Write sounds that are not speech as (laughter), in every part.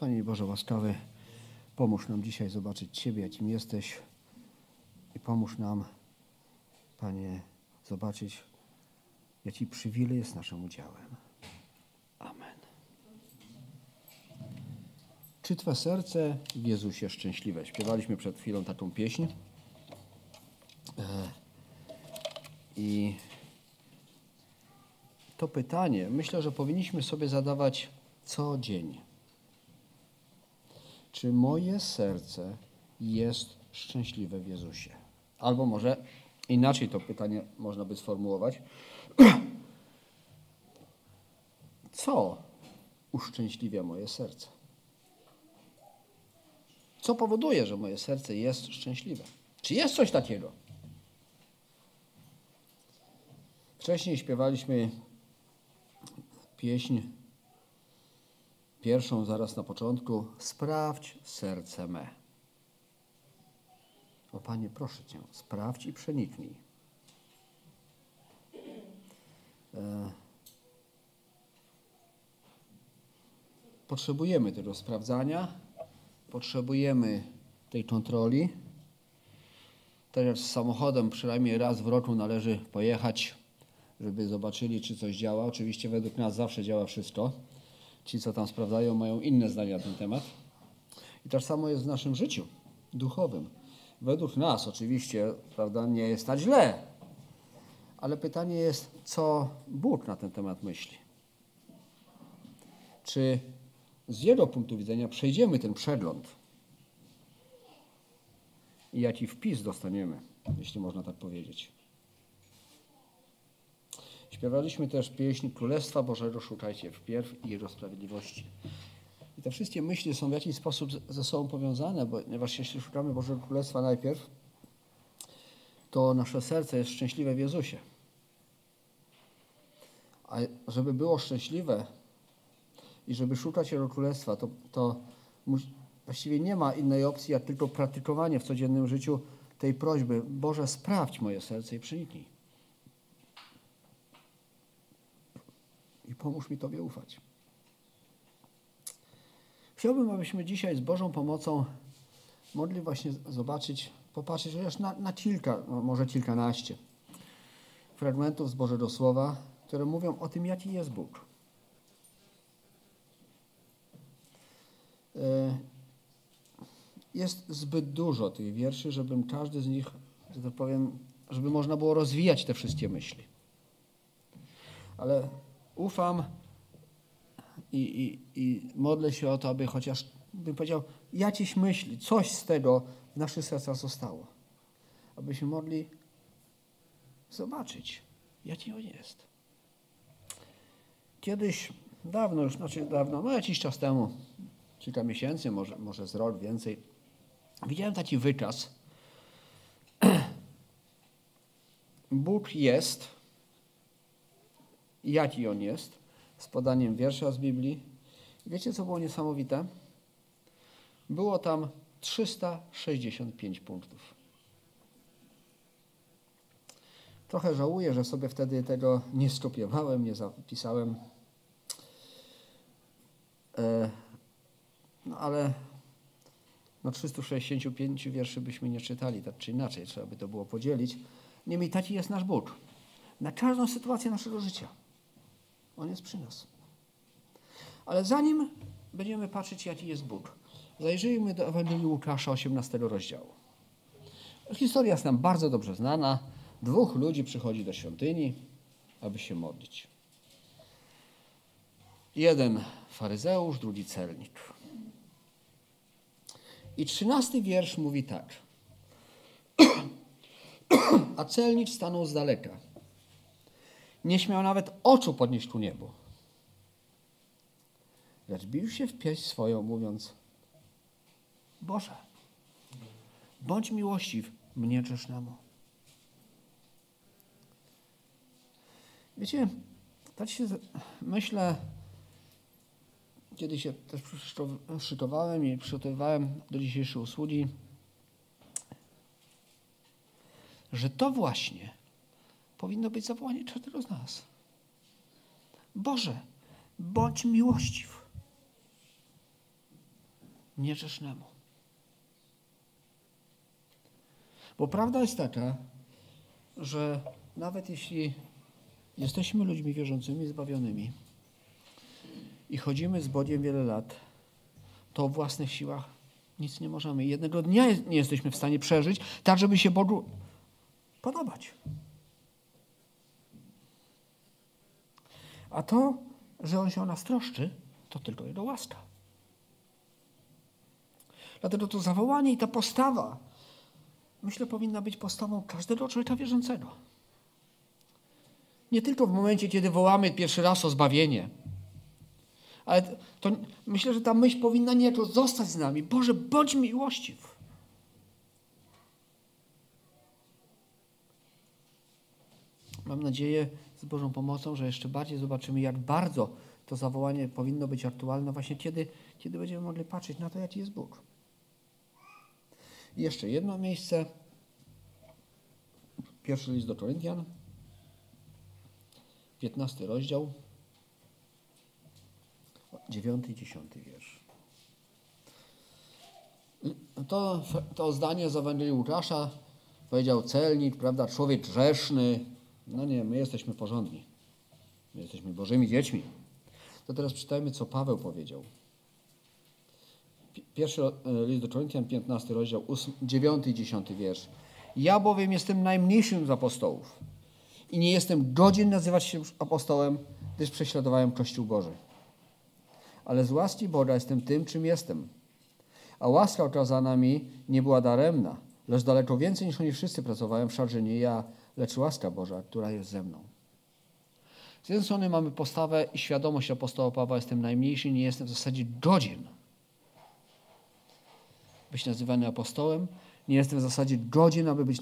Panie Boże łaskawy, pomóż nam dzisiaj zobaczyć Ciebie, jakim jesteś i pomóż nam, Panie, zobaczyć, jaki przywilej jest naszym udziałem. Amen. Czy Twe serce w Jezusie szczęśliwe? Śpiewaliśmy przed chwilą taką pieśń. E, I to pytanie myślę, że powinniśmy sobie zadawać co dzień. Czy moje serce jest szczęśliwe w Jezusie? Albo może inaczej to pytanie można by sformułować. (clears throat) Co uszczęśliwia moje serce? Co powoduje, że moje serce jest szczęśliwe? Czy jest coś takiego? Wcześniej śpiewaliśmy pieśń pierwszą zaraz na początku. Sprawdź serce me. O Panie, proszę Cię, sprawdź i przeniknij. E, potrzebujemy tego sprawdzania, potrzebujemy tej kontroli. Tak jak z samochodem przynajmniej raz w roku należy pojechać, żeby zobaczyli, czy coś działa. Oczywiście według nas zawsze działa wszystko. Ci, co tam sprawdzają, mają inne zdania na ten temat. I tak samo jest w naszym życiu duchowym. Według nas oczywiście, prawda, nie jest tak źle. Ale pytanie jest, co Bóg na ten temat myśli. Czy z jego punktu widzenia przejdziemy ten przegląd i jaki wpis dostaniemy, jeśli można tak powiedzieć. Śpiewaliśmy też pieśń Królestwa Bożego szukajcie wpierw i Jego sprawiedliwości. I te wszystkie myśli są w jakiś sposób ze sobą powiązane, ponieważ jeśli szukamy Bożego Królestwa najpierw, to nasze serce jest szczęśliwe w Jezusie. A żeby było szczęśliwe i żeby szukać Jego Królestwa, to, to właściwie nie ma innej opcji, jak tylko praktykowanie w codziennym życiu tej prośby. Boże, sprawdź moje serce i przeniknij. I pomóż mi Tobie ufać. Chciałbym, abyśmy dzisiaj z Bożą pomocą mogli właśnie zobaczyć, popatrzeć chociaż na, na kilka, no może kilkanaście fragmentów z Bożego Słowa, które mówią o tym, jaki jest Bóg. E, jest zbyt dużo tych wierszy, żebym każdy z nich, że tak powiem, żeby można było rozwijać te wszystkie myśli. Ale ufam i, i, i modlę się o to, aby chociaż, bym powiedział, jakieś myśli, coś z tego w naszych sercach zostało. Abyśmy mogli zobaczyć, jaki on jest. Kiedyś, dawno już, znaczy dawno, no jakiś czas temu, kilka miesięcy, może, może z rok więcej, widziałem taki wykaz. (clears throat) Bóg jest, jaki On jest, z podaniem wiersza z Biblii. Wiecie, co było niesamowite? Było tam 365 punktów. Trochę żałuję, że sobie wtedy tego nie skopiowałem, nie zapisałem. E, no ale no 365 wierszy byśmy nie czytali, tak czy inaczej, trzeba by to było podzielić. Niemniej taki jest nasz Bóg. Na każdą sytuację naszego życia. On jest przy nas. Ale zanim będziemy patrzeć, jaki jest Bóg, zajrzyjmy do Ewangelii Łukasza 18 rozdziału. Historia jest nam bardzo dobrze znana. Dwóch ludzi przychodzi do świątyni, aby się modlić. Jeden faryzeusz, drugi celnik. I trzynasty wiersz mówi tak. (clears throat) A celnik stanął z daleka. Nie śmiał nawet oczu podnieść ku niebu. Lecz bił się w pieśń swoją, mówiąc Boże, bądź miłościw mnie grzesznemu. Wiecie, tak się myślę, kiedy się też szykowałem i przygotowywałem do dzisiejszej usługi, że to właśnie powinno być zawołanie każdego z nas. Boże, bądź miłościw. niegrzesznemu. Bo prawda jest taka, że nawet jeśli jesteśmy ludźmi wierzącymi, zbawionymi i chodzimy z Bogiem wiele lat, to o własnych siłach nic nie możemy. Jednego dnia nie jesteśmy w stanie przeżyć, tak żeby się Bogu podobać. A to, że On się o nas troszczy, to tylko Jego łaska. Dlatego to zawołanie i ta postawa, myślę, powinna być postawą każdego człowieka wierzącego. Nie tylko w momencie, kiedy wołamy pierwszy raz o zbawienie, ale to, myślę, że ta myśl powinna niejako zostać z nami. Boże, bądź miłościw. Mam nadzieję z Bożą pomocą, że jeszcze bardziej zobaczymy, jak bardzo to zawołanie powinno być aktualne właśnie kiedy, kiedy będziemy mogli patrzeć na to, jaki jest Bóg. I jeszcze jedno miejsce. Pierwszy list do Koryntian, 15 rozdział, 9 i 10 wiersz. To, to zdanie z Ewangelii Łukasza powiedział celnik, prawda, człowiek grzeszny. No nie, my jesteśmy porządni. My jesteśmy Bożymi dziećmi. To teraz czytajmy, co Paweł powiedział. Pierwszy e, list do Koryntian, 15 rozdział, 8, 9 i 10 wiersz. Ja bowiem jestem najmniejszym z apostołów i nie jestem godzien nazywać się apostołem, gdyż prześladowałem Kościół Boży. Ale z łaski Boga jestem tym, czym jestem. A łaska okazana mi nie była daremna, lecz daleko więcej niż oni wszyscy pracowałem, wszak, że nie ja, lecz łaska Boża, która jest ze mną. Z jednej strony mamy postawę i świadomość apostoła Pawła, jestem najmniejszy, nie jestem w zasadzie godzien być nazywany apostołem, nie jestem w zasadzie godzien, aby być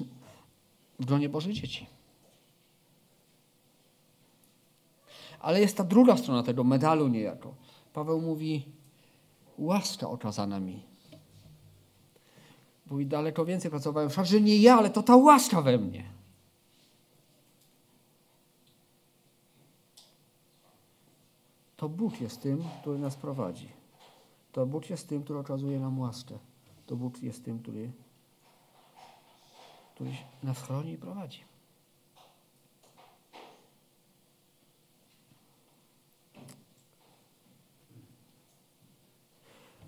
w gronie Bożych dzieci. Ale jest ta druga strona tego medalu niejako. Paweł mówi, łaska okazana mi. Mówi, daleko więcej pracowałem, wszak, że nie ja, ale to ta łaska we mnie. To Bóg jest tym, który nas prowadzi. To Bóg jest tym, który okazuje nam łaskę. To Bóg jest tym, który, który nas chroni i prowadzi.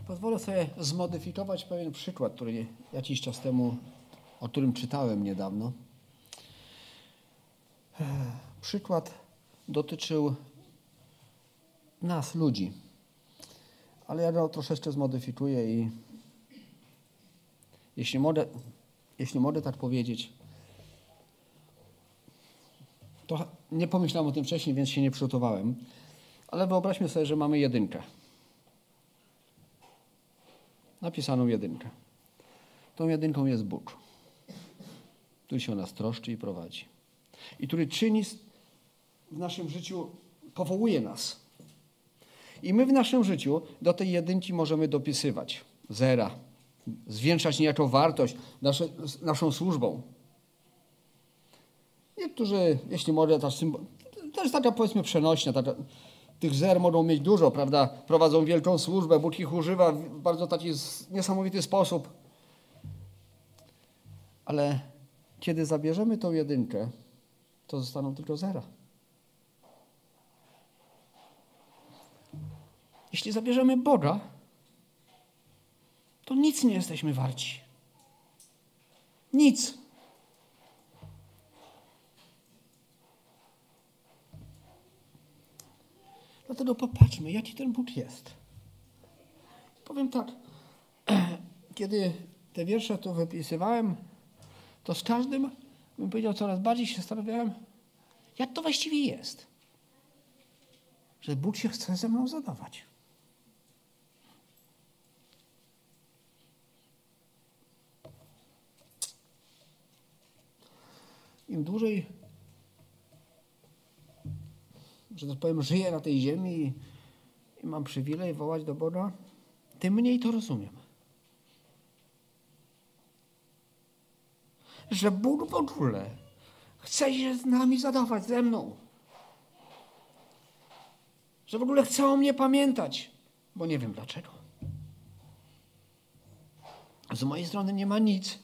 Pozwolę sobie zmodyfikować pewien przykład, który jakiś czas temu, o którym czytałem niedawno. Przykład dotyczył nas, ludzi. Ale ja go troszeczkę zmodyfikuję i jeśli mogę, jeśli mogę tak powiedzieć, to nie pomyślałem o tym wcześniej, więc się nie przygotowałem. Ale wyobraźmy sobie, że mamy jedynkę. Napisaną jedynkę. Tą jedynką jest Bóg, który się o nas troszczy i prowadzi. I który czyni w naszym życiu, powołuje nas. I my w naszym życiu do tej jedynki możemy dopisywać zera, zwiększać niejako wartość nasze, naszą służbą. Niektórzy, jeśli mogę, ta symbol, to jest taka powiedzmy przenośnia, taka, tych zer mogą mieć dużo, prawda? Prowadzą wielką służbę, Bóg ich używa w bardzo taki niesamowity sposób. Ale kiedy zabierzemy tą jedynkę, to zostaną tylko zera. Jeśli zabierzemy Boga, to nic nie jesteśmy warci. Nic. Dlatego popatrzmy, jaki ten Bóg jest. Powiem tak, (clears throat) kiedy te wiersze tu wypisywałem, to z każdym, bym powiedział, coraz bardziej się zastanawiałem, jak to właściwie jest, że Bóg się chce ze mną zadawać. Im dłużej, że tak powiem, żyję na tej ziemi i, mam przywilej wołać do Boga, tym mniej to rozumiem. Że Bóg w ogóle chce się z nami zadawać, ze mną. Że w ogóle chce o mnie pamiętać, bo nie wiem dlaczego. Z mojej strony nie ma nic.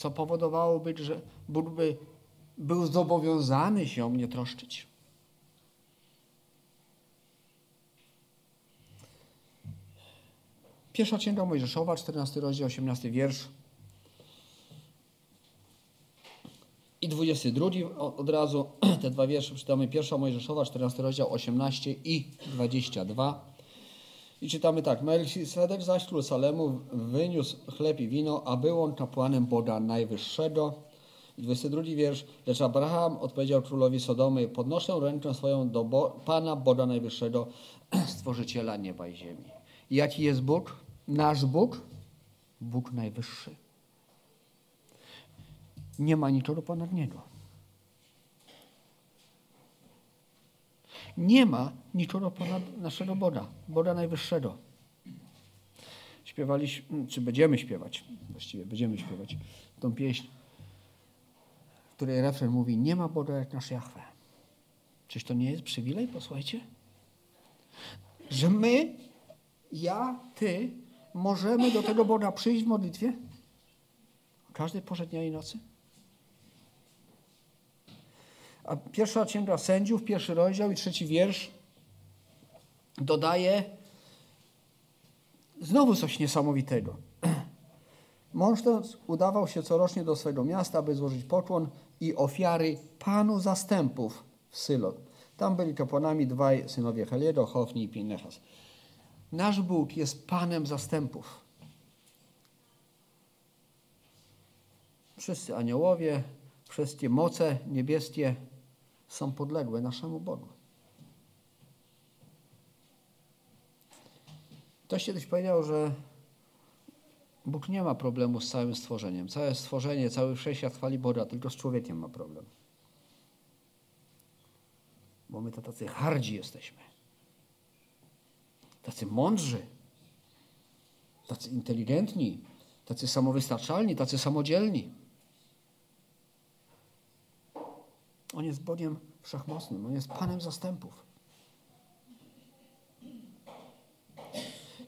Co, powodowałoby, że Bóg by był zobowiązany się o mnie troszczyć. Pierwsza Księga Mojżeszowa, 14 rozdział, 18 wiersz. I 22 od razu (clears throat) te dwa wiersze czytamy. Pierwsza Mojżeszowa, 14 rozdział, 18 i 22. I czytamy tak. Melchisedek zaś król Salemu wyniósł chleb i wino, a był on kapłanem Boga Najwyższego. I 22 wiersz. Lecz Abraham odpowiedział królowi Sodomy, podnoszę rękę swoją do Bo Pana Boga Najwyższego, (clears throat) Stworzyciela nieba i ziemi. Jaki jest Bóg? Nasz Bóg? Bóg Najwyższy. Nie ma niczego ponad Niego. Nie ma niczego ponad naszego Boga, Boga Najwyższego. Śpiewaliśmy, czy będziemy śpiewać, właściwie będziemy śpiewać tą pieśń, w której refren mówi, nie ma Boga jak nasz Jahwe. Czyż to nie jest przywilej, posłuchajcie? Że my, ja, ty, możemy do tego Boga przyjść w modlitwie? Każdej porze dnia i nocy? A pierwsza księga sędziów, pierwszy rozdział i trzeci wiersz dodaje znowu coś niesamowitego. (clears throat) Mąż ten udawał się corocznie do swego miasta, aby złożyć pokłon i ofiary panu zastępów w Sylo. Tam byli kapłanami dwaj synowie Heliego, Hofni i Pinechas. Nasz Bóg jest panem zastępów. Wszyscy aniołowie, wszystkie moce niebieskie są podległe naszemu Bogu. Ktoś kiedyś powiedział, że Bóg nie ma problemu z całym stworzeniem. Całe stworzenie, cały wszechświat chwali Boga, tylko z człowiekiem ma problem. Bo my to tacy hardzi jesteśmy. Tacy mądrzy. Tacy inteligentni. Tacy samowystarczalni, tacy samodzielni. On jest Bogiem wszechmocnym, On jest Panem zastępów.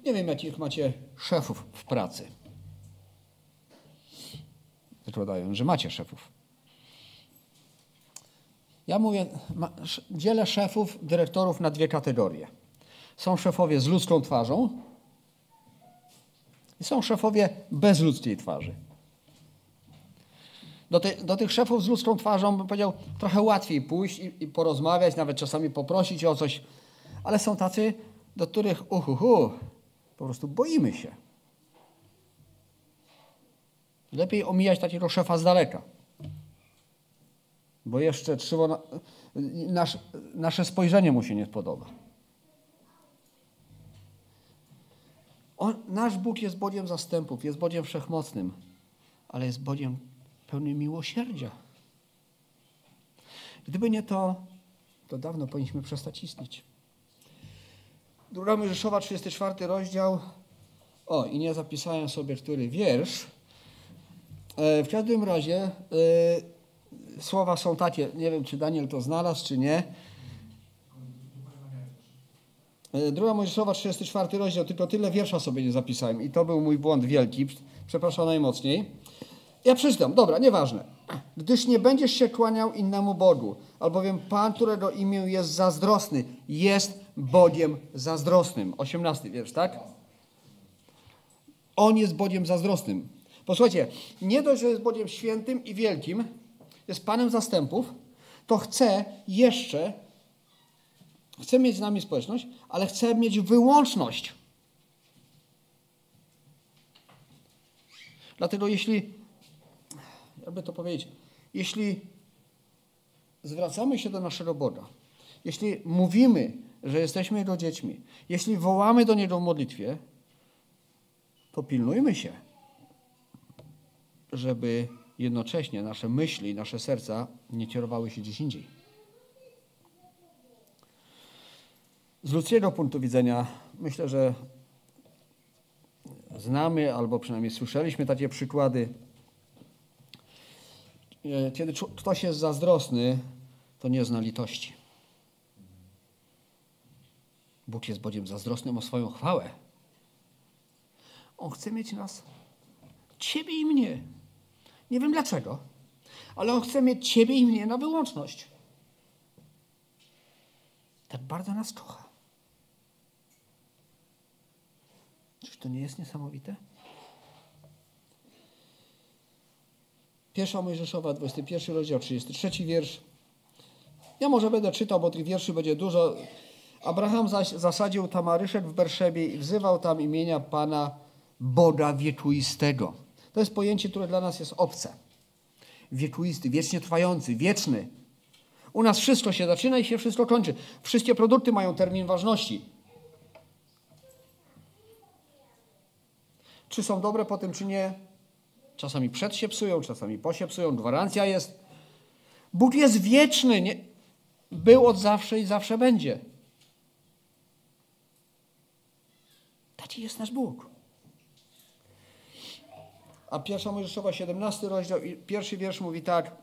Nie wiem, jakich macie szefów w pracy. Zakładają, że macie szefów. Ja mówię, dzielę szefów, dyrektorów na dwie kategorie. Są szefowie z ludzką twarzą i są szefowie bez ludzkiej twarzy do, ty, do tych szefów z ludzką twarzą, bym powiedział, trochę łatwiej pójść i, i, porozmawiać, nawet czasami poprosić o coś, ale są tacy, do których uhuhu, po prostu boimy się. Lepiej omijać takiego szefa z daleka. Bo jeszcze trzeba, na, nasz, nasze spojrzenie mu się nie podoba. On, nasz Bóg jest Bogiem zastępów, jest Bogiem wszechmocnym, ale jest Bogiem pełny miłosierdzia. Gdyby nie to, to dawno powinniśmy przestać istnieć. Druga Mojżeszowa, 34 rozdział. O, i nie zapisałem sobie, który wiersz. E, w każdym razie y, słowa są takie, nie wiem, czy Daniel to znalazł, czy nie. E, druga Mojżeszowa, 34 rozdział, tylko tyle wiersza sobie nie zapisałem i to był mój błąd wielki. Przepraszam najmocniej. Ja przeczytam, dobra, nieważne. Gdyż nie będziesz się kłaniał innemu Bogu, albowiem Pan, którego imię jest zazdrosny, jest Bogiem zazdrosnym. 18 wiersz, tak? On jest Bogiem zazdrosnym. Posłuchajcie, nie dość, że jest Bogiem świętym i wielkim, jest Panem zastępów, to chce jeszcze, chce mieć z nami społeczność, ale chce mieć wyłączność. Dlatego jeśli jakby to powiedzieć, jeśli zwracamy się do naszego Boga, jeśli mówimy, że jesteśmy Jego dziećmi, jeśli wołamy do Niego w modlitwie, to pilnujmy się, żeby jednocześnie nasze myśli nasze serca nie kierowały się gdzieś indziej. Z ludzkiego punktu widzenia myślę, że znamy albo przynajmniej słyszeliśmy takie przykłady kiedy ktoś jest zazdrosny, to nie zna litości. Bóg jest Bogiem zazdrosnym o swoją chwałę. On chce mieć nas, ciebie i mnie. Nie wiem dlaczego, ale on chce mieć ciebie i mnie na wyłączność. Tak bardzo nas kocha. Czyż to nie jest niesamowite? Pierwsza Mojżeszowa, 21 rozdział, 33 wiersz. Ja może będę czytał, bo tych wierszy będzie dużo. Abraham zaś zasadził tamaryszek w Berszebie i wzywał tam imienia Pana Boga wieczuistego. To jest pojęcie, które dla nas jest obce. Wieczuisty, wiecznie trwający, wieczny. U nas wszystko się zaczyna i się wszystko kończy. Wszystkie produkty mają termin ważności. Czy są dobre po tym, czy nie? Czasami przed się psują, czasami po się psują. Gwarancja jest. Bóg jest wieczny. Nie? Był od zawsze i zawsze będzie. Taki jest nasz Bóg. A pierwsza Mojżeszowa, 17 rozdział pierwszy wiersz mówi tak.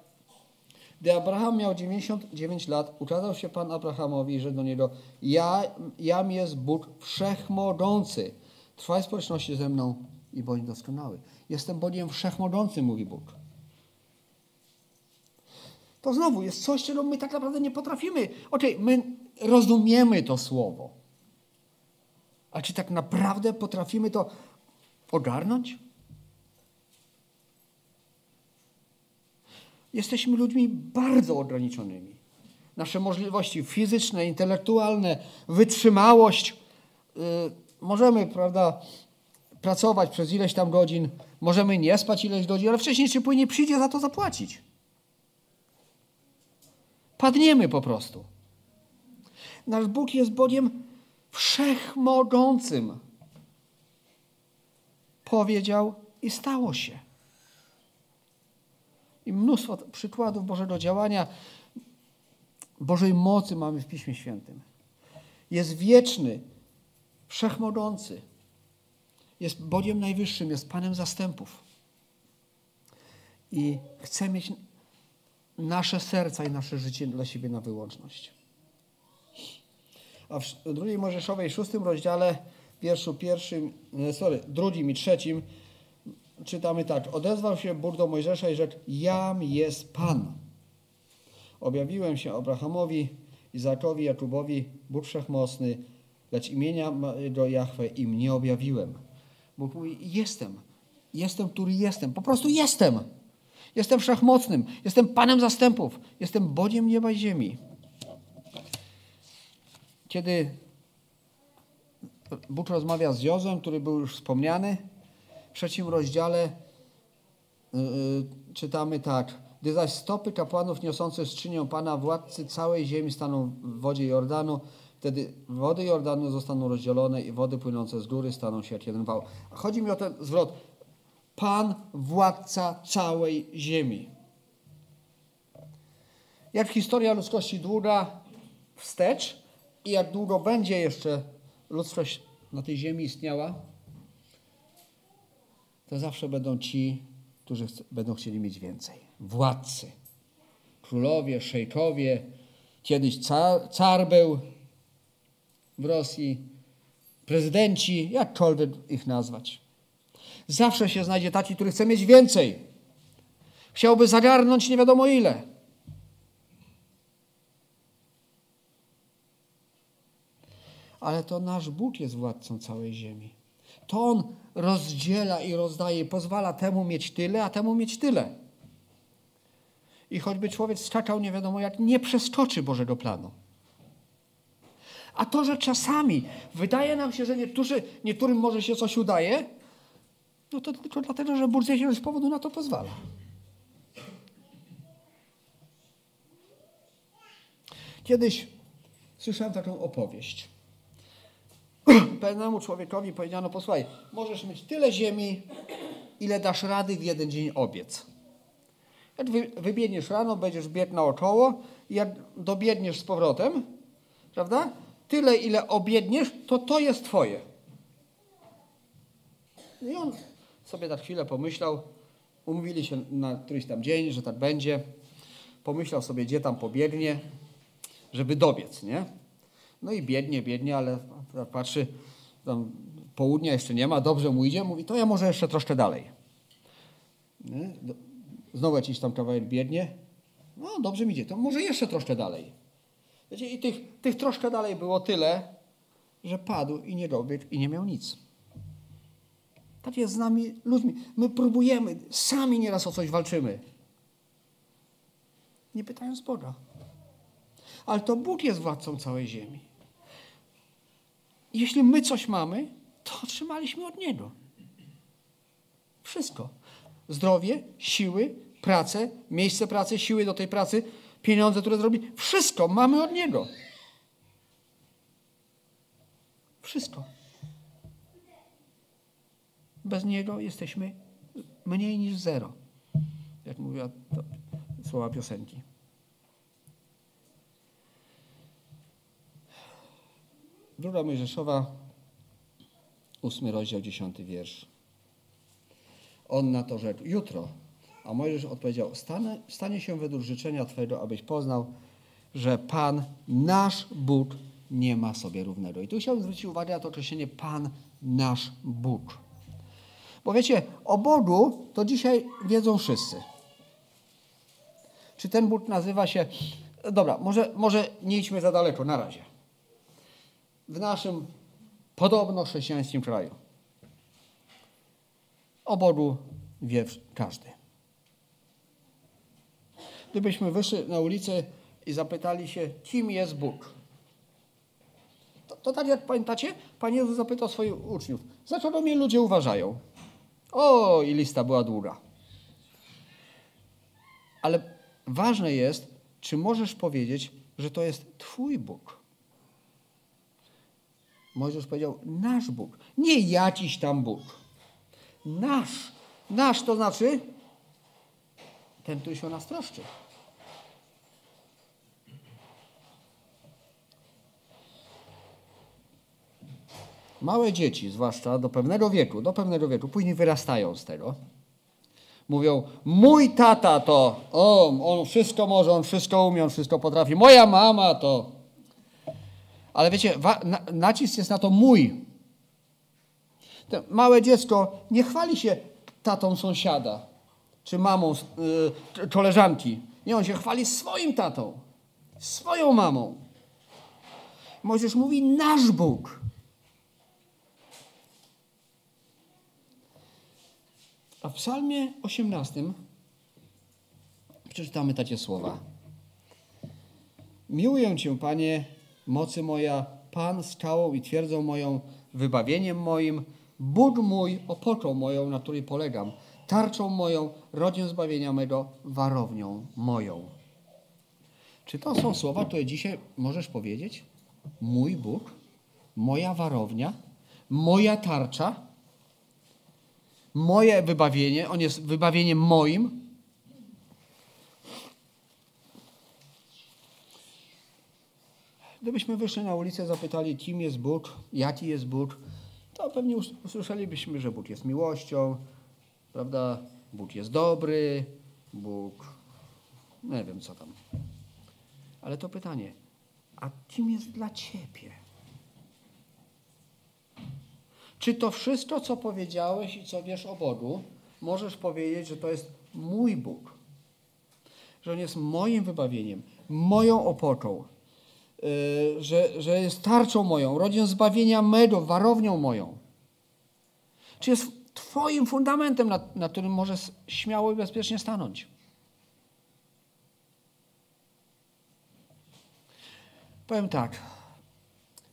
Gdy Abraham miał 99 lat, ukazał się Pan Abrahamowi i rzekł do niego, ja, jam jest Bóg wszechmogący. Trwaj społeczności ze mną i bądź doskonały. Jestem Bogiem wszechmogącym, mówi Bóg. To znowu jest coś, czego my tak naprawdę nie potrafimy. Okej, okay, my rozumiemy to słowo. A czy tak naprawdę potrafimy to ogarnąć? Jesteśmy ludźmi bardzo ograniczonymi. Nasze możliwości fizyczne, intelektualne, wytrzymałość. Yy, możemy, prawda, pracować przez ileś tam godzin, możemy nie spać ileś godzin, ale wcześniej czy później przyjdzie za to zapłacić. Padniemy po prostu. Nasz Bóg jest Bogiem wszechmogącym. Powiedział i stało się. I mnóstwo przykładów Bożego działania, Bożej mocy mamy w Piśmie Świętym. Jest wieczny, wszechmogący. Jest Bogiem Najwyższym, jest Panem zastępów. I chce mieć nasze serca i nasze życie dla siebie na wyłączność. A w drugiej Mojżeszowej, szóstym rozdziale, wierszu pierwszym, sorry, drugim i trzecim, czytamy tak. Odezwał się Bóg do Mojżesza i rzekł, jam jest Pan. Objawiłem się Abrahamowi, Izakowi, Jakubowi, Bóg Wszechmocny, lecz imienia do Jahwe im nie objawiłem. Bóg mówi, jestem. Jestem, który jestem. Po prostu jestem. Jestem wszechmocnym. Jestem Panem zastępów. Jestem Bogiem nieba i ziemi. Kiedy Bóg rozmawia z Jozem, który był już wspomniany, w trzecim rozdziale yy, czytamy tak. Gdy zaś stopy kapłanów niosących skrzynię Pana, władcy całej ziemi staną w wodzie Jordanu, wtedy wody Jordanu zostaną rozdzielone i wody płynące z góry staną się jak jeden wał. Chodzi mi o ten zwrot. Pan, władca całej ziemi. Jak historia ludzkości długa wstecz i jak długo będzie jeszcze ludzkość na tej ziemi istniała, to zawsze będą ci, którzy będą chcieli mieć więcej. Władcy, królowie, szejkowie, kiedyś car, car był w Rosji, prezydenci, jakkolwiek ich nazwać. Zawsze się znajdzie taki, który chce mieć więcej. Chciałby zagarnąć nie wiadomo ile. Ale to nasz Bóg jest władcą całej ziemi. To On rozdziela i rozdaje, pozwala temu mieć tyle, a temu mieć tyle. I choćby człowiek skakał nie wiadomo jak, nie przeskoczy Bożego planu. A to, że czasami wydaje nam się, że niektórzy, niektórym może się coś udaje, no to tylko dlatego, że Bóg z jakiegoś powodu na to pozwala. Kiedyś słyszałem taką opowieść. (clears throat) Pewnemu człowiekowi powiedziano, posłuchaj, możesz mieć tyle ziemi, ile dasz rady w jeden dzień obiec. Jak wy, wybiegniesz rano, będziesz biegł naokoło i jak dobiegniesz z powrotem, prawda? Tyle, ile obiedniesz, to to jest twoje. I on sobie tak chwilę pomyślał, umówili się na któryś tam dzień, że tak będzie. Pomyślał sobie, gdzie tam pobiegnie, żeby dobiec, nie? No i biednie, biednie, ale patrzy, tam południa jeszcze nie ma, dobrze mu idzie, mówi, to ja może jeszcze troszkę dalej. Nie? Znowu jakiś tam kawałek biednie, no dobrze mi idzie, to może jeszcze troszkę dalej. Wiecie, i tych, tych troszkę dalej było tyle, że padł i nie dobiegł i nie miał nic. Tak jest z nami ludźmi. My próbujemy, sami nieraz o coś walczymy. Nie pytając Boga. Ale to Bóg jest władcą całej ziemi. Jeśli my coś mamy, to otrzymaliśmy od Niego. Wszystko. Zdrowie, siły, pracę, miejsce pracy, siły do tej pracy, pieniądze, które zrobi. Wszystko mamy od Niego. Wszystko. Bez Niego jesteśmy mniej niż zero. Jak mówiła słowa piosenki. Druga Mojżeszowa, ósmy rozdział, dziesiąty wiersz. On na to rzekł, jutro. A Mojżesz odpowiedział, stanie, stanie się według życzenia Twojego, abyś poznał, że Pan, nasz Bóg, nie ma sobie równego. I tu chciałbym zwrócić uwagę na to określenie Pan, nasz Bóg. Bo wiecie, o Bogu to dzisiaj wiedzą wszyscy. Czy ten Bóg nazywa się... Dobra, może, może nie idźmy za daleko, na razie. W naszym podobno chrześcijańskim kraju. O Bogu wie każdy. Gdybyśmy wyszli na ulicę i zapytali się, kim jest Bóg, to, to tak jak pamiętacie, Pan Jezus zapytał swoich uczniów, za czego mnie ludzie uważają? O, i lista była długa. Ale ważne jest, czy możesz powiedzieć, że to jest Twój Bóg. Mojżesz powiedział, nasz Bóg, nie jakiś tam Bóg. Nasz. Nasz to znaczy ten, który się o nas troszczy. Małe dzieci, zwłaszcza do pewnego wieku, do pewnego wieku, później wyrastają z tego. Mówią, mój tata to, o, on wszystko może, on wszystko umie, on wszystko potrafi. Moja mama to. Ale wiecie, na, nacisk jest na to mój. To małe dziecko nie chwali się tatą sąsiada, czy mamą yy, koleżanki. Nie, on się chwali swoim tatą, swoją mamą. Mojżesz mówi, nasz Bóg. A w psalmie 18 przeczytamy takie słowa. Miłuję Cię, Panie, mocy moja, Pan skałą i twierdzą moją, wybawieniem moim, Bóg mój, opoczą moją, na której polegam, tarczą moją, rodzin zbawienia mego, warownią moją. Czy to są słowa, które dzisiaj możesz powiedzieć? Mój Bóg, moja warownia, moja tarcza, moje wybawienie, on jest wybawieniem moim. Gdybyśmy wyszli na ulicę, zapytali, kim jest Bóg, jaki jest Bóg, to pewnie usłyszelibyśmy, że Bóg jest miłością, prawda? Bóg jest dobry, Bóg, nie wiem co tam. Ale to pytanie, a kim jest dla Ciebie? Czy to wszystko, co powiedziałeś i co wiesz o Bogu, możesz powiedzieć, że to jest mój Bóg? Że On jest moim wybawieniem, moją opoką, yy, że, że jest tarczą moją, rodzin zbawienia mego, warownią moją? Czy jest Twoim fundamentem, na, na którym możesz śmiało i bezpiecznie stanąć? Powiem tak.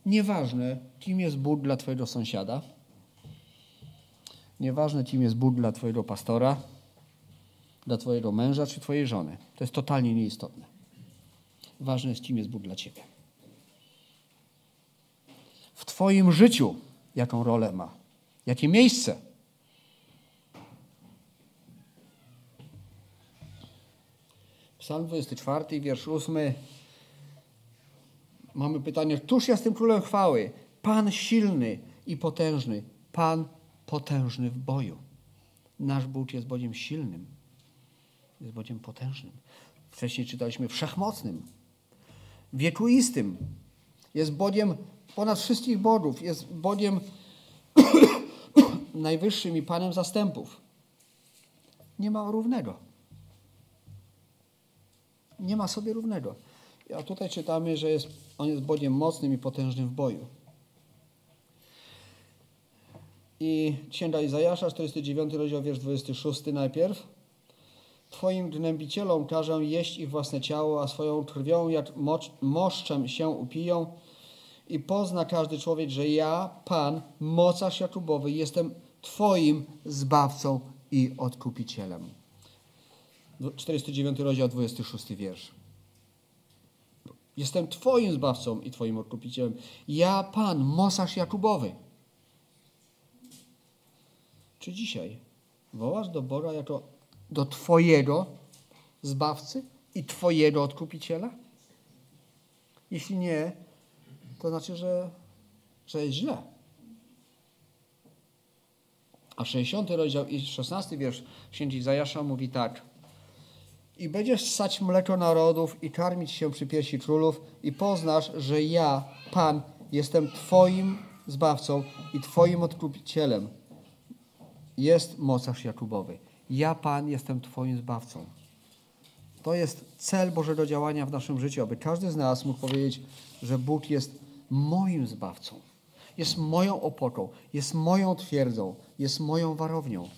Nieważne, kim jest Bóg dla Twojego sąsiada, Nieważne, kim jest Bóg dla Twojego pastora, dla Twojego męża czy Twojej żony. To jest totalnie nieistotne. Ważne jest, kim jest Bóg dla Ciebie. W Twoim życiu jaką rolę ma, jakie miejsce. Psalm 24, wiersz 8. Mamy pytanie, któż jest tym królem chwały? Pan silny i potężny, Pan potężny w boju. Nasz Bóg jest Bogiem silnym, jest Bogiem potężnym. Wcześniej czytaliśmy wszechmocnym, wiekuistym. Jest Bogiem ponad wszystkich Bogów, jest Bogiem (coughs) najwyższym i Panem zastępów. Nie ma równego. Nie ma sobie równego. A tutaj czytamy, że jest, On jest Bogiem mocnym i potężnym w boju. I Księga Izajasza, 49 rozdział, wiersz 26 najpierw. Twoim gnębicielom każę jeść ich własne ciało, a swoją krwią jak moszczem się upiją i pozna każdy człowiek, że ja, Pan, mocarz Jakubowy, jestem Twoim zbawcą i odkupicielem. 49 rozdział, 26 wiersz. Jestem Twoim zbawcą i Twoim odkupicielem. Ja, Pan, mocarz Jakubowy. Czy dzisiaj wołasz do Boga jako do Twojego zbawcy i Twojego odkupiciela? Jeśli nie, to znaczy, że, że jest źle. A 60 rozdział i 16 wiersz księgi Zajasza mówi tak. I będziesz ssać mleko narodów i karmić się przy piersi królów i poznasz, że ja, Pan, jestem Twoim zbawcą i Twoim odkupicielem. Jest mocarz Jakubowy. Ja, Pan, jestem Twoim zbawcą. To jest cel Bożego działania w naszym życiu, aby każdy z nas mógł powiedzieć, że Bóg jest moim zbawcą. Jest moją opoką, jest moją twierdzą, jest moją warownią.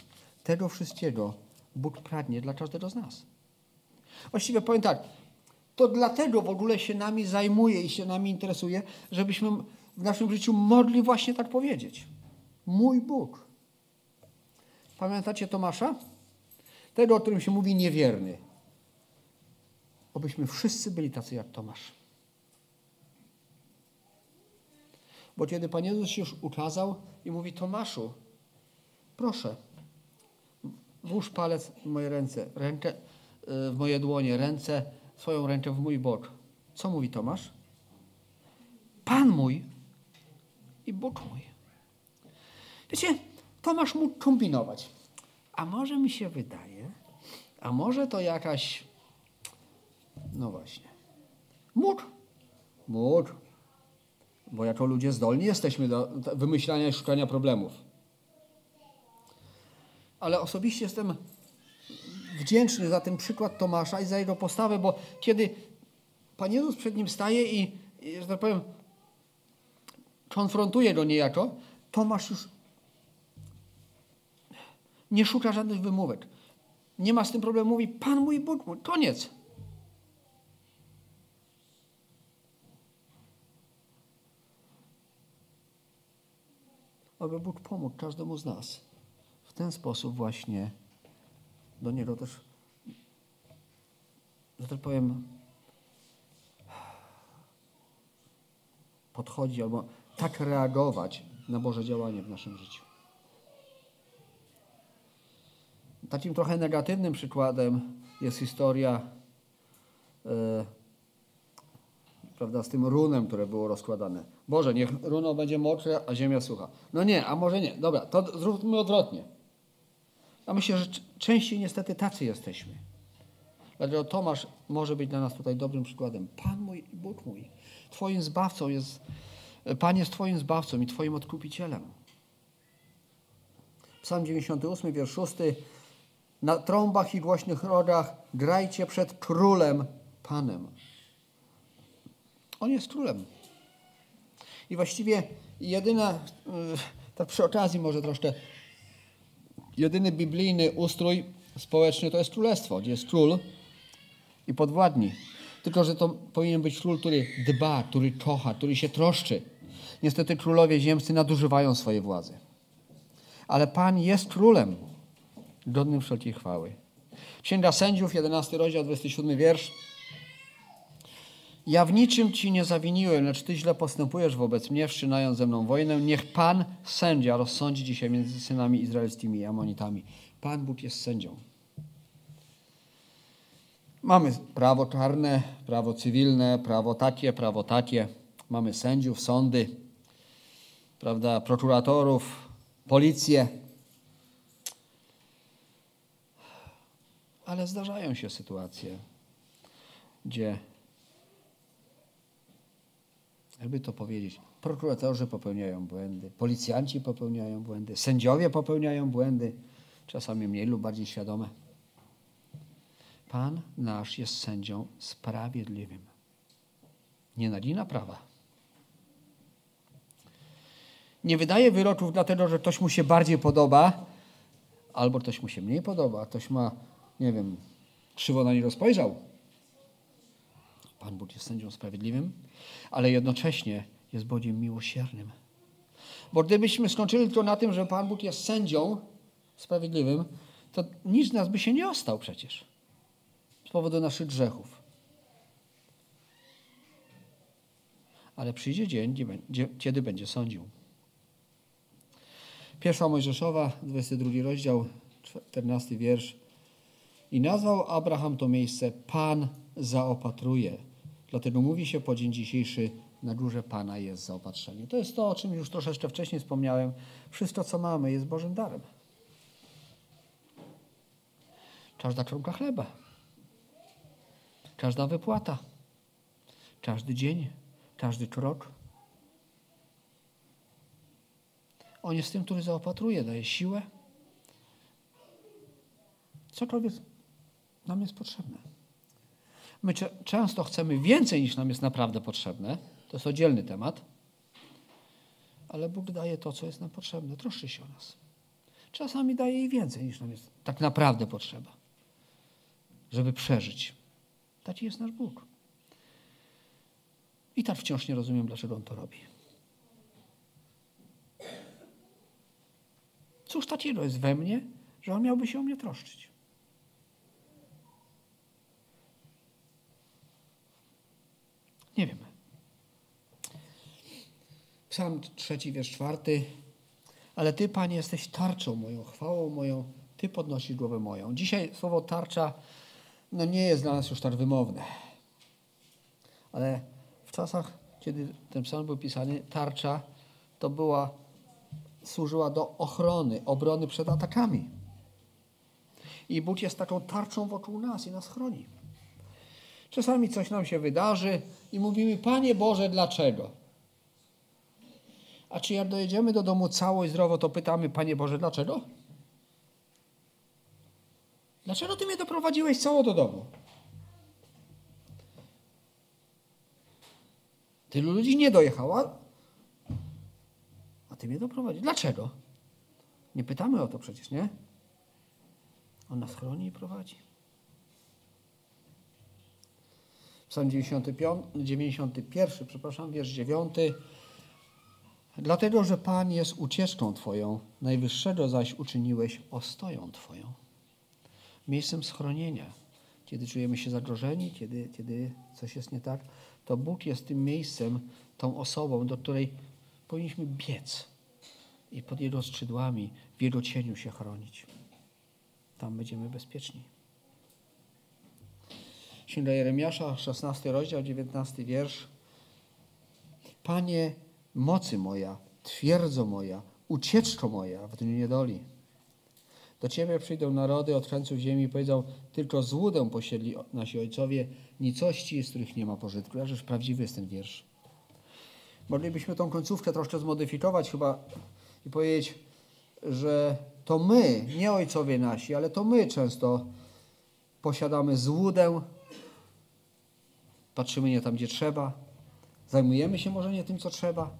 Tego wszystkiego Bóg pragnie dla każdego z nas. Właściwie powiem tak, to dlatego w ogóle się nami zajmuje i się nami interesuje, żebyśmy w naszym życiu mogli właśnie tak powiedzieć. Mój Bóg. Pamiętacie Tomasza? Tego, o którym się mówi niewierny. Obyśmy wszyscy byli tacy jak Tomasz. Bo kiedy Pan Jezus się już ukazał i mówi Tomaszu, proszę, włóż palec w moje ręce, rękę w moje dłonie, ręce, swoją rękę w mój bok. Co mówi Tomasz? Pan mój i Bóg mój. Wiecie, Tomasz mógł kombinować. A może mi się wydaje, a może to jakaś, no właśnie, mógł, mógł, bo jako ludzie zdolni jesteśmy do wymyślania i szukania problemów. Ale osobiście jestem wdzięczny za ten przykład Tomasza i za jego postawę, bo kiedy Pan Jezus przed nim staje i, że tak powiem, konfrontuje go niejako, Tomasz już nie szuka żadnych wymówek. Nie ma z tym problemu, mówi Pan mój Bóg mój, koniec. aby Bóg pomógł każdemu z nas. W ten sposób właśnie do Niego też, że tak powiem, podchodzi albo tak reagować na Boże działanie w naszym życiu. Takim trochę negatywnym przykładem jest historia e, prawda, z tym runem, które było rozkładane. Boże, niech runo będzie mokre, a ziemia sucha. No nie, a może nie. Dobra, to zróbmy odwrotnie. A myślę, że częściej niestety tacy jesteśmy. Dlatego Tomasz może być dla nas tutaj dobrym przykładem. Pan mój i Bóg mój. Twoim zbawcą jest, Pan jest Twoim zbawcą i Twoim odkupicielem. Psalm 98, wiersz 6. Na trąbach i głośnych rogach grajcie przed królem, Panem. On jest królem. I właściwie jedyna, tak przy okazji może troszkę, jedyny biblijny ustrój społeczny to jest królestwo, gdzie jest król i podwładni. Tylko, że to powinien być król, który dba, który kocha, który się troszczy. Niestety królowie ziemscy nadużywają swojej władzy. Ale Pan jest królem, godnym wszelkiej chwały. Księga Sędziów, 11 rozdział, 27 wiersz. Ja w niczym ci nie zawiniłem, lecz ty źle postępujesz wobec mnie, wszczynając ze mną wojnę. Niech Pan, sędzia, rozsądzi dzisiaj między synami izraelskimi i amonitami. Pan Bóg jest sędzią. Mamy prawo czarne, prawo cywilne, prawo takie, prawo takie. Mamy sędziów, sądy, prawda, prokuratorów, policję. Ale zdarzają się sytuacje, gdzie jakby to powiedzieć, prokuratorzy popełniają błędy, policjanci popełniają błędy, sędziowie popełniają błędy, czasami mniej lub bardziej świadome. Pan nasz jest sędzią sprawiedliwym. Nie nagina prawa. Nie wydaje wyroków dlatego, że ktoś mu się bardziej podoba, albo ktoś mu się mniej podoba, ktoś ma, nie wiem, krzywo na nie rozpojrzał. Pan Bóg jest sędzią sprawiedliwym, ale jednocześnie jest Bogiem miłosiernym. Bo gdybyśmy skończyli tylko na tym, że Pan Bóg jest sędzią sprawiedliwym, to nic z nas by się nie ostał przecież z powodu naszych grzechów. Ale przyjdzie dzień, kiedy będzie sądził. Pierwsza Mojżeszowa, 22 rozdział, 14 wiersz. I nazwał Abraham to miejsce Pan zaopatruje. Dlatego mówi się po dzień dzisiejszy na górze Pana jest zaopatrzenie. To jest to, o czym już troszeczkę wcześniej wspomniałem. Wszystko, co mamy, jest Bożym darem. Każda kromka chleba, każda wypłata, każdy dzień, każdy krok. On jest tym, który zaopatruje, daje siłę. Cokolwiek nam jest potrzebne. My często chcemy więcej niż nam jest naprawdę potrzebne. To jest oddzielny temat. Ale Bóg daje to, co jest nam potrzebne. Troszczy się o nas. Czasami daje jej więcej niż nam jest tak naprawdę potrzeba, żeby przeżyć. Taki jest nasz Bóg. I tak wciąż nie rozumiem, dlaczego On to robi. Cóż takiego jest we mnie, że On miałby się o mnie troszczyć? Nie wiem. Psalm trzeci, wiersz czwarty. Ale Ty, Panie, jesteś tarczą moją, chwałą moją. Ty podnosisz głowę moją. Dzisiaj słowo tarcza no nie jest dla nas już tak wymowne. Ale w czasach, kiedy ten psalm był pisany, tarcza to była, służyła do ochrony, obrony przed atakami. I Bóg jest taką tarczą wokół nas i nas chroni. Czasami coś nam się wydarzy i mówimy, Panie Boże, dlaczego? A czy jak dojedziemy do domu cało i zdrowo, to pytamy, Panie Boże, dlaczego? Dlaczego Ty mnie doprowadziłeś cało do domu? Tylu ludzi nie dojechała, a Ty mnie doprowadziłeś. Dlaczego? Nie pytamy o to przecież, nie? On nas chroni i prowadzi. Psalm 95, 91, przepraszam, wiersz 9. Dlatego, że Pan jest ucieczką Twoją, najwyższego zaś uczyniłeś ostoją Twoją. Miejscem schronienia. Kiedy czujemy się zagrożeni, kiedy, kiedy coś jest nie tak, to Bóg jest tym miejscem, tą osobą, do której powinniśmy biec i pod Jego skrzydłami, w Jego cieniu się chronić. Tam będziemy bezpieczni. Księga Jeremiasza, 16 rozdział, 19 wiersz. Panie, mocy moja, twierdzo moja, ucieczko moja w dniu niedoli. Do Ciebie przyjdą narody od krańców ziemi i powiedzą, tylko złudę posiedli nasi ojcowie, nicości, z których nie ma pożytku. Jakżeż prawdziwy jest ten wiersz. Moglibyśmy tą końcówkę troszkę zmodyfikować chyba i powiedzieć, że to my, nie ojcowie nasi, ale to my często posiadamy złudę, patrzymy nie tam, gdzie trzeba, zajmujemy się może nie tym, co trzeba,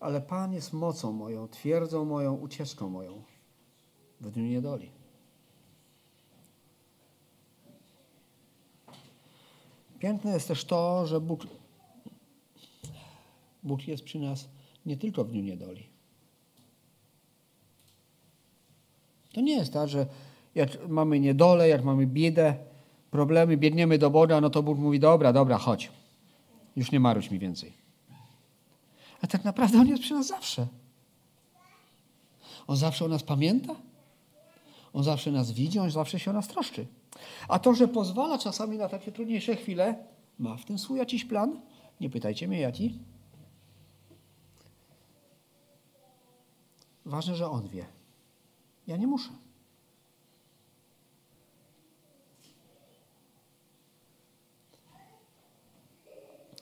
ale Pan jest mocą moją, twierdzą moją, ucieczką moją w dniu niedoli. Piękne jest też to, że Bóg, Bóg jest przy nas nie tylko w dniu niedoli. To nie jest tak, że jak mamy niedolę, jak mamy biedę, problemy, biegniemy do Boga, no to Bóg mówi, dobra, dobra, chodź. Już nie maruć mi więcej. A tak naprawdę On jest przy nas zawsze. On zawsze o nas pamięta. On zawsze nas widzi, On zawsze się o nas troszczy. A to, że pozwala czasami na takie trudniejsze chwile, ma w tym swój jakiś plan? Nie pytajcie mnie, jaki. Ważne, że On wie. Ja nie muszę.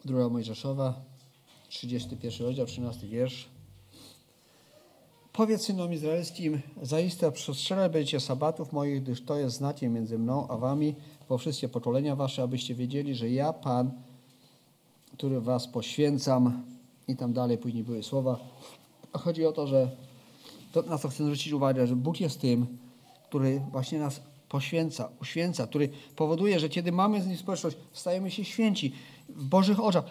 Druga Mojżeszowa, 31 rozdział, 13 wiersz. Powiedz synom izraelskim, zaiste przestrzelać będziecie sabatów moich, gdyż to jest znakiem między mną a wami po wszystkie pokolenia wasze, abyście wiedzieli, że ja, Pan, który was poświęcam i tam dalej później były słowa. Chodzi o to, że to, na co chcę zwrócić uwagę, że Bóg jest tym, który właśnie nas poświęca, uświęca, który powoduje, że kiedy mamy z Nim społeczność, stajemy się święci w Bożych oczach.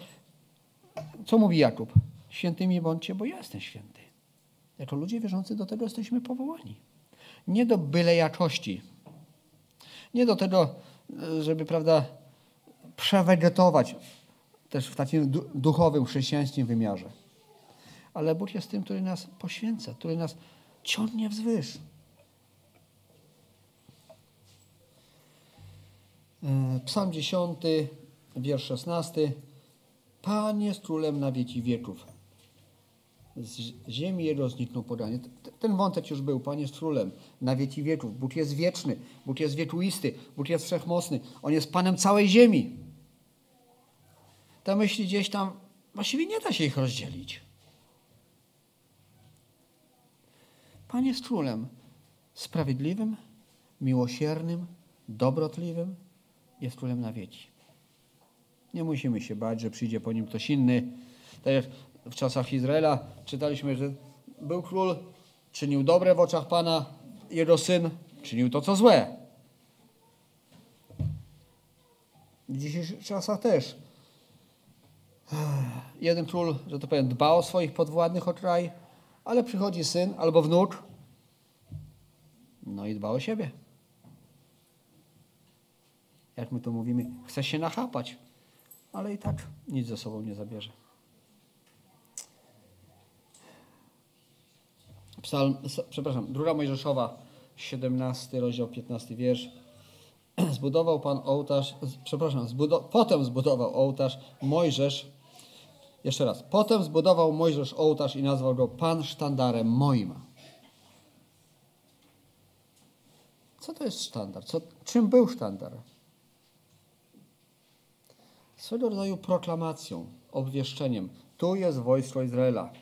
Co mówi Jakub? Świętymi bądźcie, bo ja jestem święty. Jako ludzie wierzący do tego jesteśmy powołani. Nie do byle jakości. Nie do tego, żeby, prawda, przewegetować też w takim duchowym, chrześcijańskim wymiarze. Ale Bóg jest tym, który nas poświęca, który nas ciągnie wzwyż. E, Psalm 10, wiersz 16. Pan jest królem na wieki wieków. Z ziemi jego zniknął podanie. Ten wątek już był. Pan jest królem na wieki wieków. Bóg jest wieczny. Bóg jest wiekuisty. Bóg jest wszechmocny. On jest Panem całej ziemi. Te myśli gdzieś tam, właściwie nie da się ich rozdzielić. Pan jest królem sprawiedliwym, miłosiernym, dobrotliwym, jest królem na wieki. Nie musimy się bać, że przyjdzie po nim ktoś inny. Tak jak w czasach Izraela czytaliśmy, że był król, czynił dobre w oczach Pana, jego syn czynił to, co złe. W dzisiejszych czasach też. Jeden król, że to powiem, dba o swoich podwładnych o kraj, ale przychodzi syn albo wnuk, no i dba o siebie jak my to mówimy, chce się nachapać, ale i tak nic ze sobą nie zabierze. Psalm, przepraszam, druga Mojżeszowa, 17 rozdział, 15 wiersz. (clears throat) Zbudował Pan ołtarz, przepraszam, potem zbudował ołtarz Mojżesz, jeszcze raz, potem zbudował Mojżesz ołtarz i nazwał go Pan sztandarem moim. Co to jest sztandar? Co, czym był sztandar? Swego rodzaju proklamacją, obwieszczeniem. Tu jest wojsko Izraela.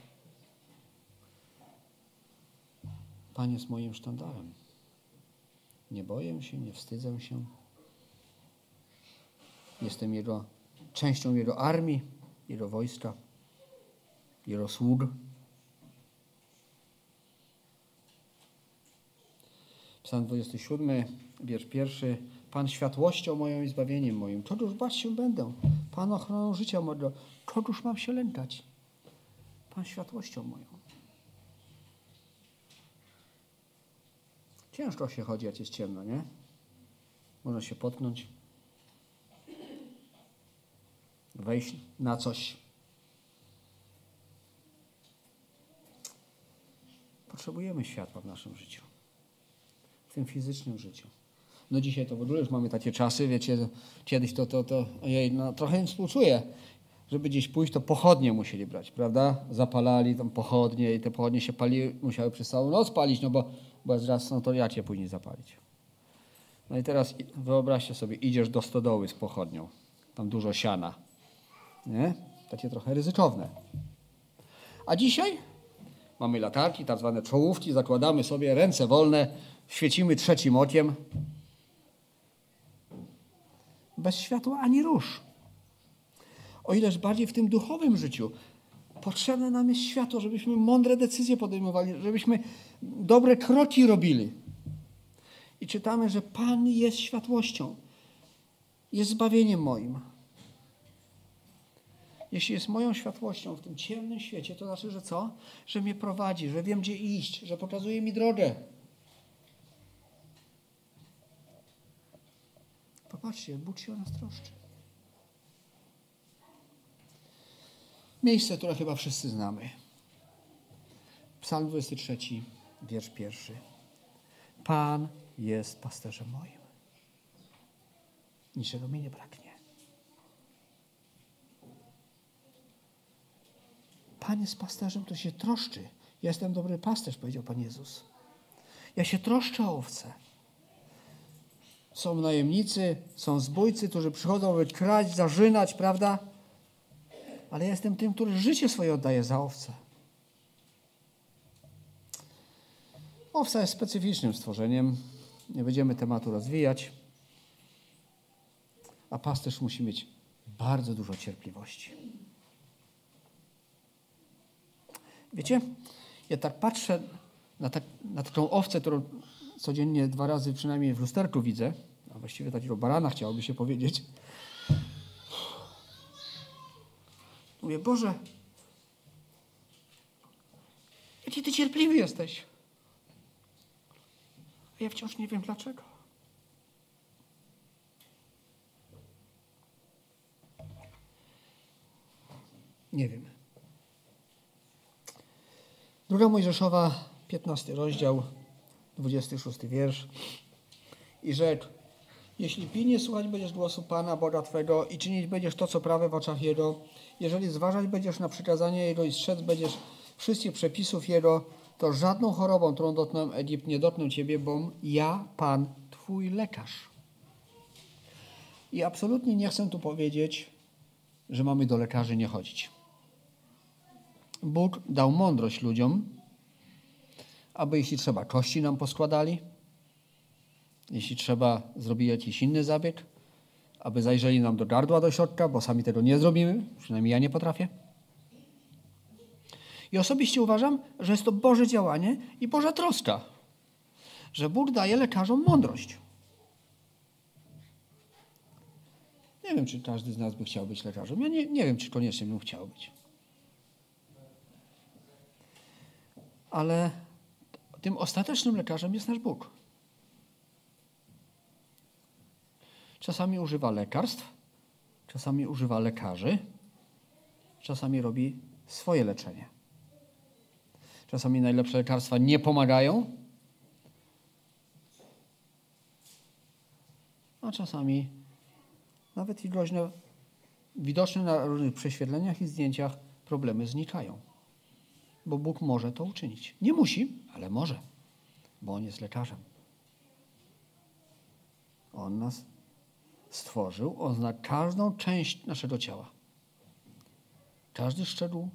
Pan jest moim sztandarem. Nie boję się, nie wstydzę się. Jestem jego, częścią Jego armii, Jego wojska, Jego sług. Psalm 27, wiersz pierwszy. Pan światłością moją i zbawieniem moim. Czegoż bać się będę? Pan ochroną życia mojego. Czegoż mam się lękać? Pan światłością moją. Ciężko się chodzi, jak jest ciemno, nie? Można się potknąć. Wejść na coś. Potrzebujemy światła w naszym życiu. W tym fizycznym życiu. No dzisiaj to w ogóle już mamy takie czasy, wiecie, kiedyś to, to, to ojej, no trochę im współczuję. Żeby gdzieś pójść, to pochodnie musieli brać, prawda? Zapalali tam pochodnie i te pochodnie się paliły, musiały przez całą noc palić, no bo, bo raz, no to jak je później zapalić? No i teraz wyobraźcie sobie, idziesz do stodoły z pochodnią, tam dużo siana, nie? Takie trochę ryzykowne. A dzisiaj mamy latarki, tak zwane czołówki, zakładamy sobie ręce wolne, świecimy trzecim okiem, bez światła ani rusz. O ileż bardziej w tym duchowym życiu potrzebne nam jest światło, żebyśmy mądre decyzje podejmowali, żebyśmy dobre kroki robili. I czytamy, że Pan jest światłością, jest zbawieniem moim. Jeśli jest moją światłością w tym ciemnym świecie, to znaczy, że co? Że mnie prowadzi, że wiem, gdzie iść, że pokazuje mi drogę. Popatrzcie, Bóg się o nas troszczy. Miejsce, które chyba wszyscy znamy. Psalm 23, wiersz pierwszy. Pan jest pasterzem moim. Niczego mi nie braknie. Pan jest pasterzem, który się troszczy. Ja jestem dobry pasterz, powiedział Pan Jezus. Ja się troszczę o owce. Są najemnicy, są zbójcy, którzy przychodzą, by kraść, zarzynać, prawda? ale jestem tym, który życie swoje oddaje za owce. Owca jest specyficznym stworzeniem. Nie będziemy tematu rozwijać. A pasterz musi mieć bardzo dużo cierpliwości. Wiecie, ja tak patrzę na, tak, na taką owcę, którą codziennie dwa razy przynajmniej w lusterku widzę, a właściwie takiego barana chciałoby się powiedzieć. Mówię, Boże, jaki Ty cierpliwy jesteś. A ja wciąż nie wiem dlaczego. Nie wiem. Druga Mojżeszowa, 15 rozdział, 26 wiersz. I rzekł, jeśli pilnie słuchać będziesz głosu Pana, Boga Twego i czynić będziesz to, co prawe w oczach Jego, jeżeli zważać będziesz na przykazania Jego i strzec będziesz wszystkich przepisów Jego, to żadną chorobą, którą dotknął Egipt, nie dotknę Ciebie, bo ja, Pan, Twój lekarz. I absolutnie nie chcę tu powiedzieć, że mamy do lekarzy nie chodzić. Bóg dał mądrość ludziom, aby jeśli trzeba, kości nam poskładali, jeśli trzeba, zrobili jakiś inny zabieg, aby zajrzeli nam do gardła, do środka, bo sami tego nie zrobimy, przynajmniej ja nie potrafię. I osobiście uważam, że jest to Boże działanie i Boża troska, że Bóg daje lekarzom mądrość. Nie wiem, czy każdy z nas by chciał być lekarzem. Ja nie, nie wiem, czy koniecznie bym chciał być. Ale tym ostatecznym lekarzem jest nasz Bóg. Czasami używa lekarstw, czasami używa lekarzy, czasami robi swoje leczenie. Czasami najlepsze lekarstwa nie pomagają, a czasami nawet i groźne, widoczne na różnych prześwietleniach i zdjęciach problemy znikają. Bo Bóg może to uczynić. Nie musi, ale może, bo On jest lekarzem. On nas stworzył, On zna każdą część naszego ciała. Każdy szczegół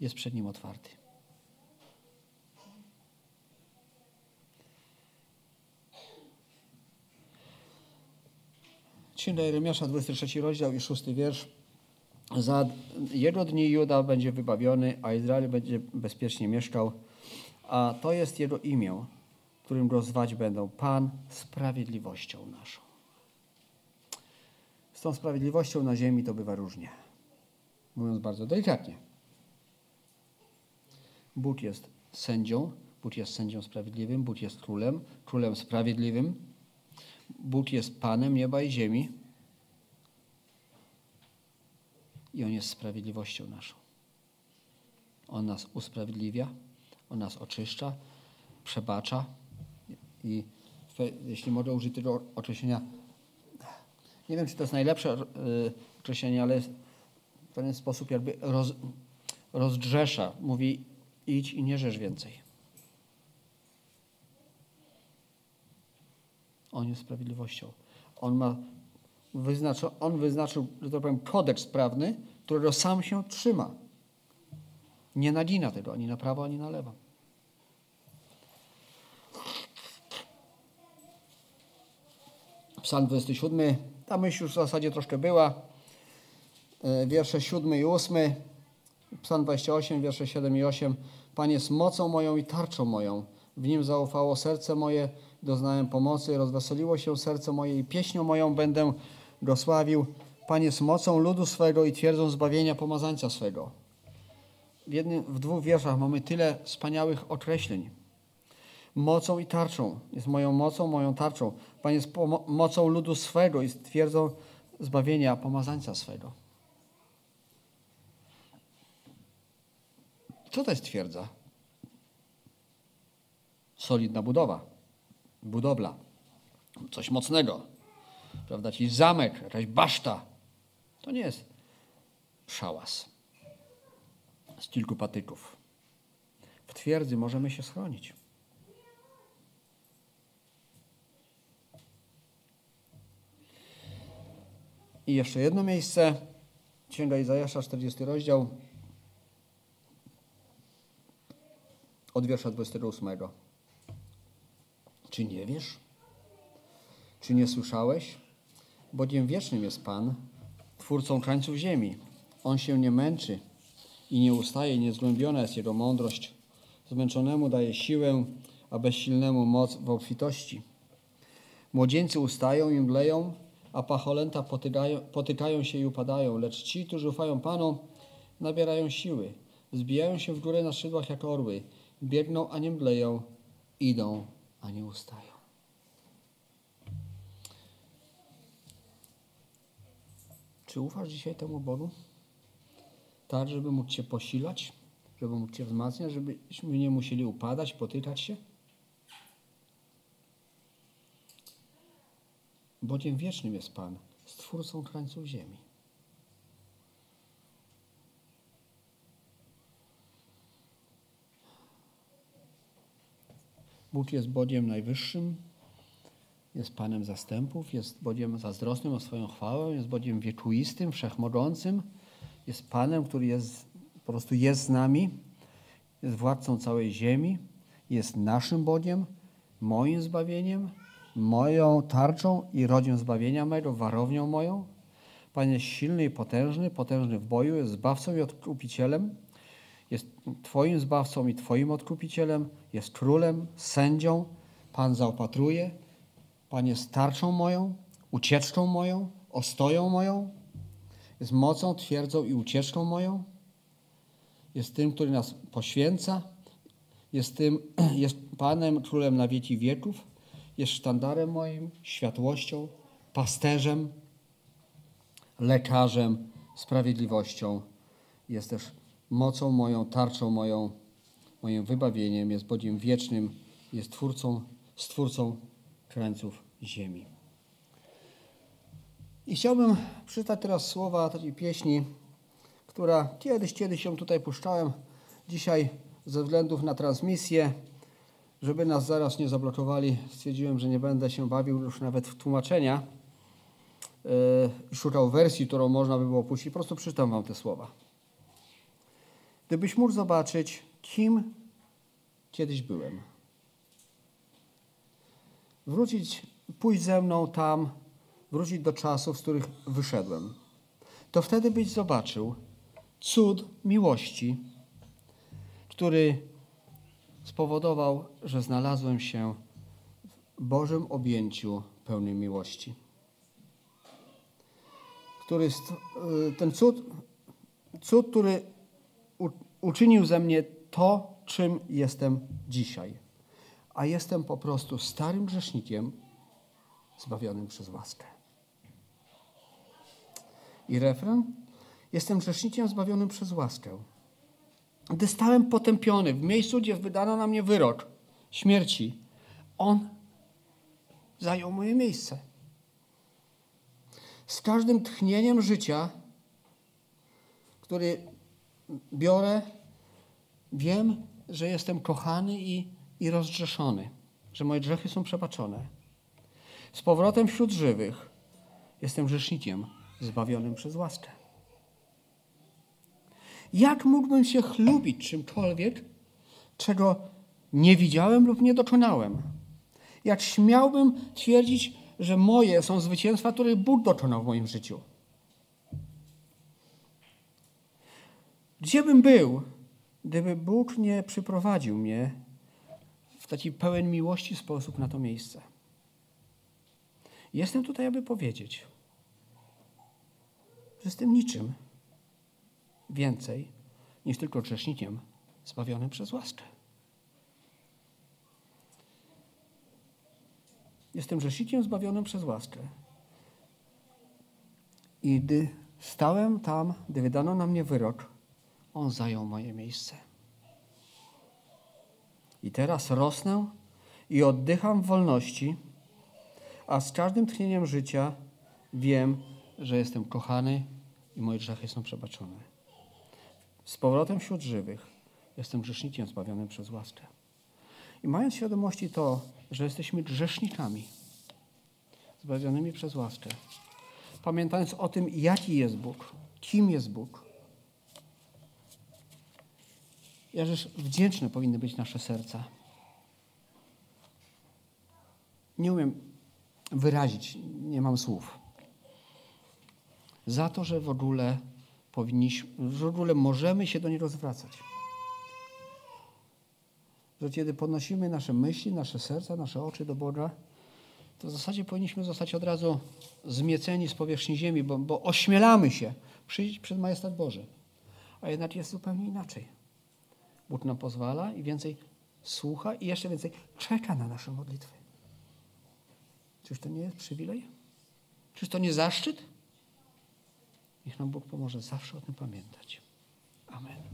jest przed Nim otwarty. Księga Jeremiasza, 23 rozdział i 6 wiersz. Za jego dni Juda będzie wybawiony, a Izrael będzie bezpiecznie mieszkał. A to jest jego imię, którym go zwać będą Pan sprawiedliwością naszą. Z tą sprawiedliwością na ziemi to bywa różnie. Mówiąc bardzo delikatnie. Bóg jest sędzią, Bóg jest sędzią sprawiedliwym, Bóg jest królem, królem sprawiedliwym. Bóg jest Panem nieba i ziemi. I On jest sprawiedliwością naszą. On nas usprawiedliwia, On nas oczyszcza, przebacza. I jeśli mogę użyć tego określenia, nie wiem, czy to jest najlepsze określenie, ale w pewien sposób jakby roz, rozdrzesza. Mówi, idź i nie rzesz więcej. On jest sprawiedliwością. On ma wyznaczył, on wyznaczył, że tak powiem, kodeks prawny, którego sam się trzyma. Nie nagina tego ani na prawo, ani na lewo. Psalm 27, ta myśl już w zasadzie troszkę była. Wiersze 7 i 8. Psalm 28, wiersze 7 i 8. Pan jest mocą moją i tarczą moją. W nim zaufało serce moje, doznałem pomocy, rozweseliło się serce moje i pieśnią moją będę go sławił. Pan jest mocą ludu swego i twierdzą zbawienia pomazańca swego. W, jednym, w dwóch wierszach mamy tyle wspaniałych określeń. Mocą i tarczą. Jest moją mocą, moją tarczą. Pan jest mocą ludu swego i twierdzą zbawienia pomazańca swego. Co to jest twierdza? Solidna budowa, budowla, coś mocnego, prawda? Jakiś zamek, jakaś baszta. To nie jest szałas z kilku patyków. W twierdzy możemy się schronić. I jeszcze jedno miejsce, Księga Izajasza, 40 rozdział, od wiersza 28. Czy nie wiesz? Czy nie słyszałeś? Bowiem wiecznym jest Pan, Twórcą krańców ziemi. On się nie męczy i nie ustaje, niezgłębiona jest Jego mądrość. Zmęczonemu daje siłę, a bezsilnemu moc w obfitości. Młodzieńcy ustają i mdleją, a pacholęta potykają, potykają się i upadają, lecz ci, którzy ufają Panu, nabierają siły. Zbijają się w górę na szydłach jak orły. Biegną, a nie mdleją. Idą, a nie ustają. Czy ufasz dzisiaj temu Bogu? Tak, żeby mógł Cię posilać, żeby mógł Cię wzmacniać, żebyśmy nie musieli upadać, potykać się? Bowiem wiecznym jest Pan, Stwórcą krańców ziemi. Bóg jest Bogiem najwyższym, jest Panem zastępów, jest Bogiem zazdrosnym o swoją chwałę, jest Bogiem wiekuistym, wszechmogącym, jest Panem, który jest, po prostu jest z nami, jest władcą całej ziemi, jest naszym Bogiem, moim zbawieniem, moją tarczą i rodzią zbawienia mego, warownią moją. Pan jest silny i potężny, potężny w boju, jest zbawcą i odkupicielem, jest Twoim zbawcą i Twoim odkupicielem, jest królem, sędzią. Pan zaopatruje, Pan jest tarczą moją, ucieczką moją, ostoją moją, jest mocą, twierdzą i ucieczką moją. Jest tym, który nas poświęca, jest tym, (clears throat) jest Panem, Królem na wieki wieków, jest sztandarem moim, światłością, pasterzem, lekarzem, sprawiedliwością. Jest też mocą moją, tarczą moją, moim wybawieniem, jest Bogiem wiecznym, jest twórcą, stwórcą krańców ziemi. I chciałbym przeczytać teraz słowa takiej pieśni, która kiedyś, kiedyś ją tutaj puszczałem. Dzisiaj ze względów na transmisję, żeby nas zaraz nie zablokowali, stwierdziłem, że nie będę się bawił już nawet w tłumaczenia. Yy, szukał wersji, którą można by było puścić. Po prostu przeczytam wam te słowa. Gdybyś mógł zobaczyć, kim kiedyś byłem. Wrócić, pójść ze mną tam, wrócić do czasów, z których wyszedłem. To wtedy byś zobaczył cud miłości, który spowodował, że znalazłem się w Bożym objęciu pełnej miłości. Który, y, ten cud, cud, który uczynił ze mnie to, czym jestem dzisiaj. A jestem po prostu starym grzesznikiem zbawionym przez łaskę. I refren? Jestem grzesznikiem zbawionym przez łaskę. Gdy stałem potępiony w miejscu, gdzie wydano na mnie wyrok śmierci, On zajął moje miejsce. Z każdym tchnieniem życia, który biorę, wiem, że jestem kochany i, i rozgrzeszony, że moje grzechy są przebaczone. Z powrotem wśród żywych jestem grzesznikiem zbawionym przez łaskę. Jak mógłbym się chlubić czymkolwiek, czego nie widziałem lub nie dokonałem? Jak śmiałbym twierdzić, że moje są zwycięstwa, których Bóg dokonał w moim życiu? Gdzie bym był, gdyby Bóg nie przyprowadził mnie taki pełen miłości sposób na to miejsce? Jestem tutaj, aby powiedzieć, że jestem niczym więcej niż tylko grzesznikiem zbawionym przez łaskę. Jestem grzesznikiem zbawionym przez łaskę. I gdy stałem tam, gdy wydano na mnie wyrok, on zajął moje miejsce. I teraz rosnę i oddycham w wolności, a z każdym tchnieniem życia wiem, że jestem kochany i moje grzechy są przebaczone. Z powrotem wśród żywych jestem grzesznikiem zbawionym przez łaskę. I mając świadomości to, że jesteśmy grzesznikami zbawionymi przez łaskę, pamiętając o tym, jaki jest Bóg, kim jest Bóg. Jakżeż wdzięczne powinny być nasze serca. Nie umiem wyrazić, nie mam słów. Za to, że w ogóle powinniśmy, w ogóle możemy się do niego zwracać. Że kiedy podnosimy nasze myśli, nasze serca, nasze oczy do Boga, to w zasadzie powinniśmy zostać od razu zmieceni z powierzchni ziemi, bo, bo ośmielamy się przyjść przed majestat Boży. A jednak jest zupełnie inaczej. Bóg nam pozwala i więcej słucha i jeszcze więcej czeka na nasze modlitwy. Czyż to nie jest przywilej? Czyż to nie zaszczyt? Niech nam Bóg pomoże zawsze o tym pamiętać. Amen.